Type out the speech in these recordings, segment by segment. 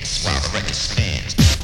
dance while the record spins.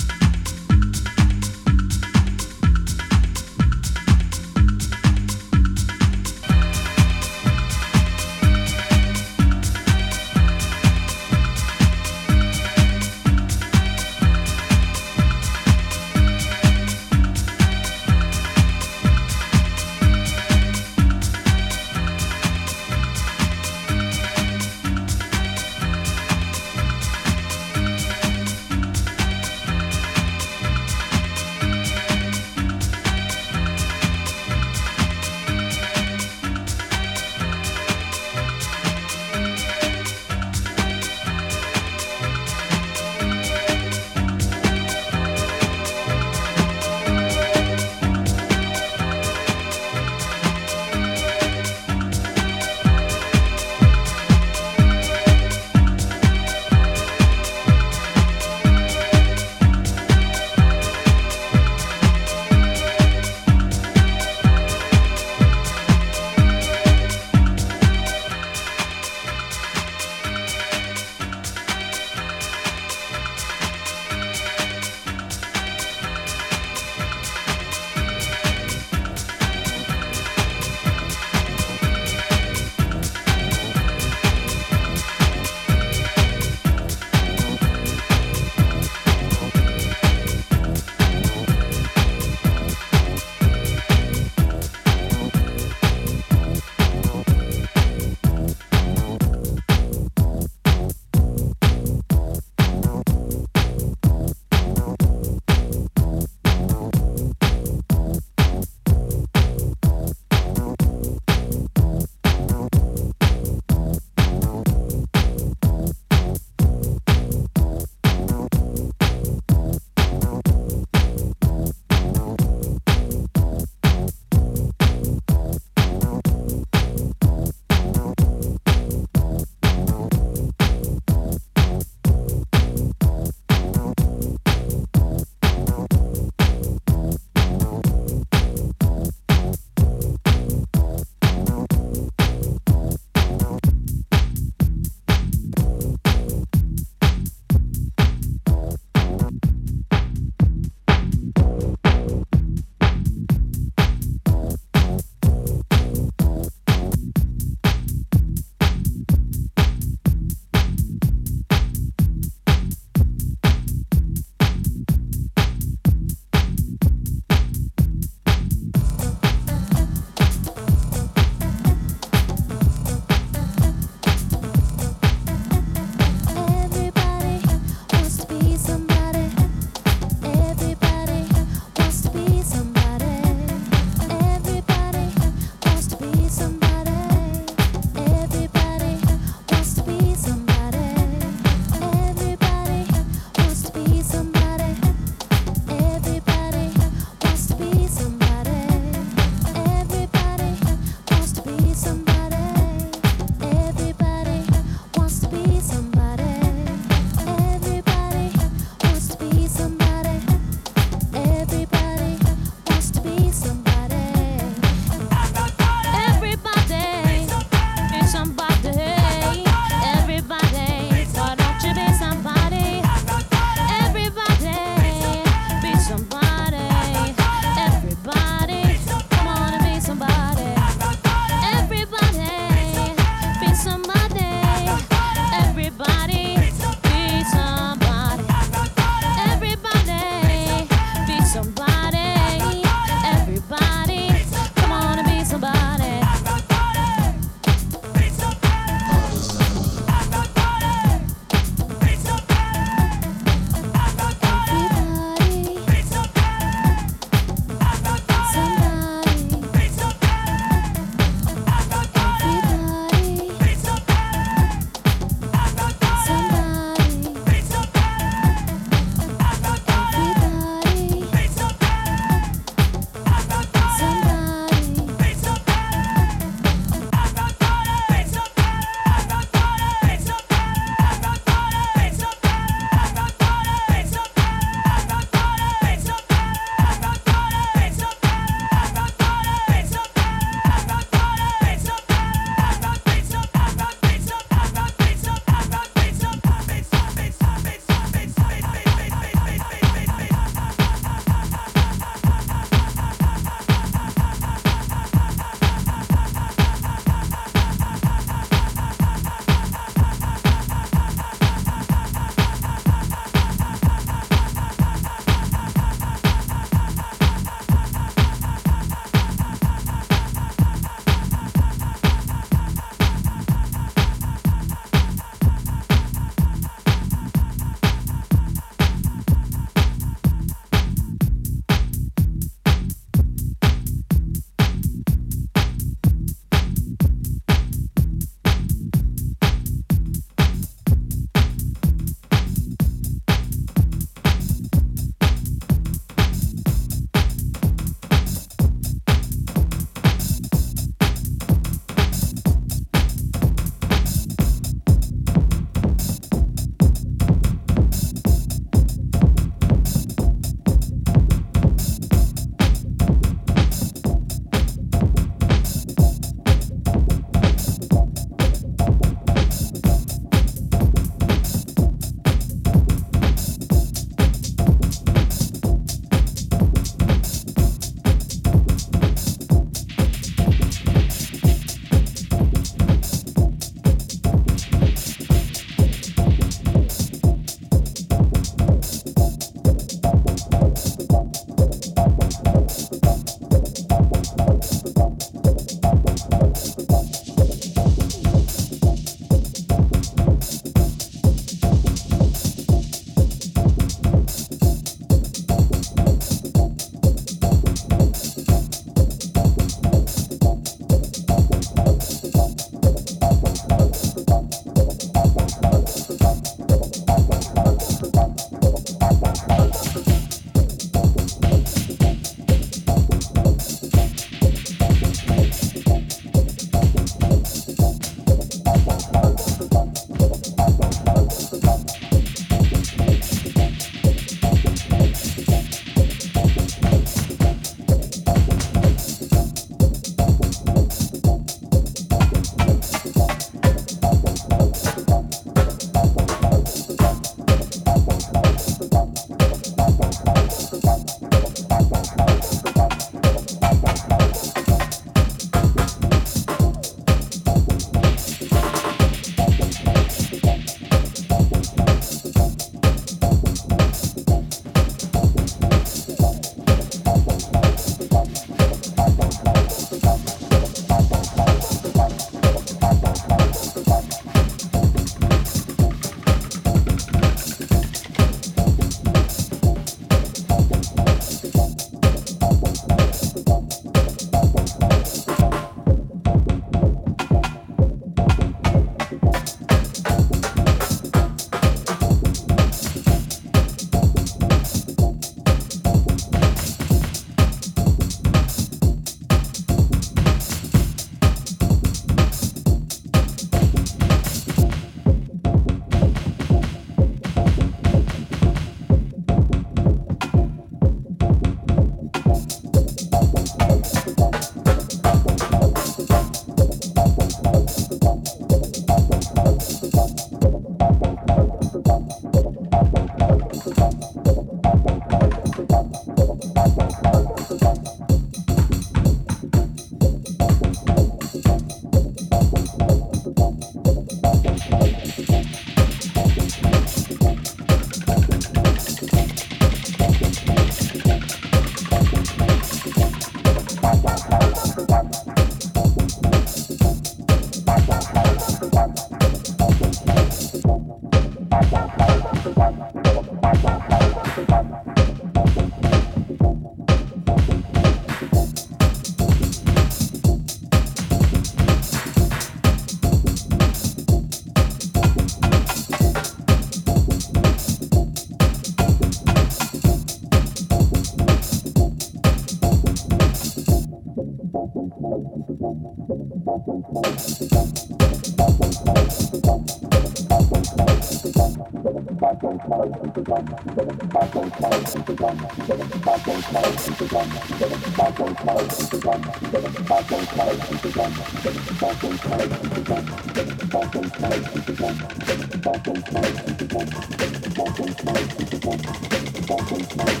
Bye.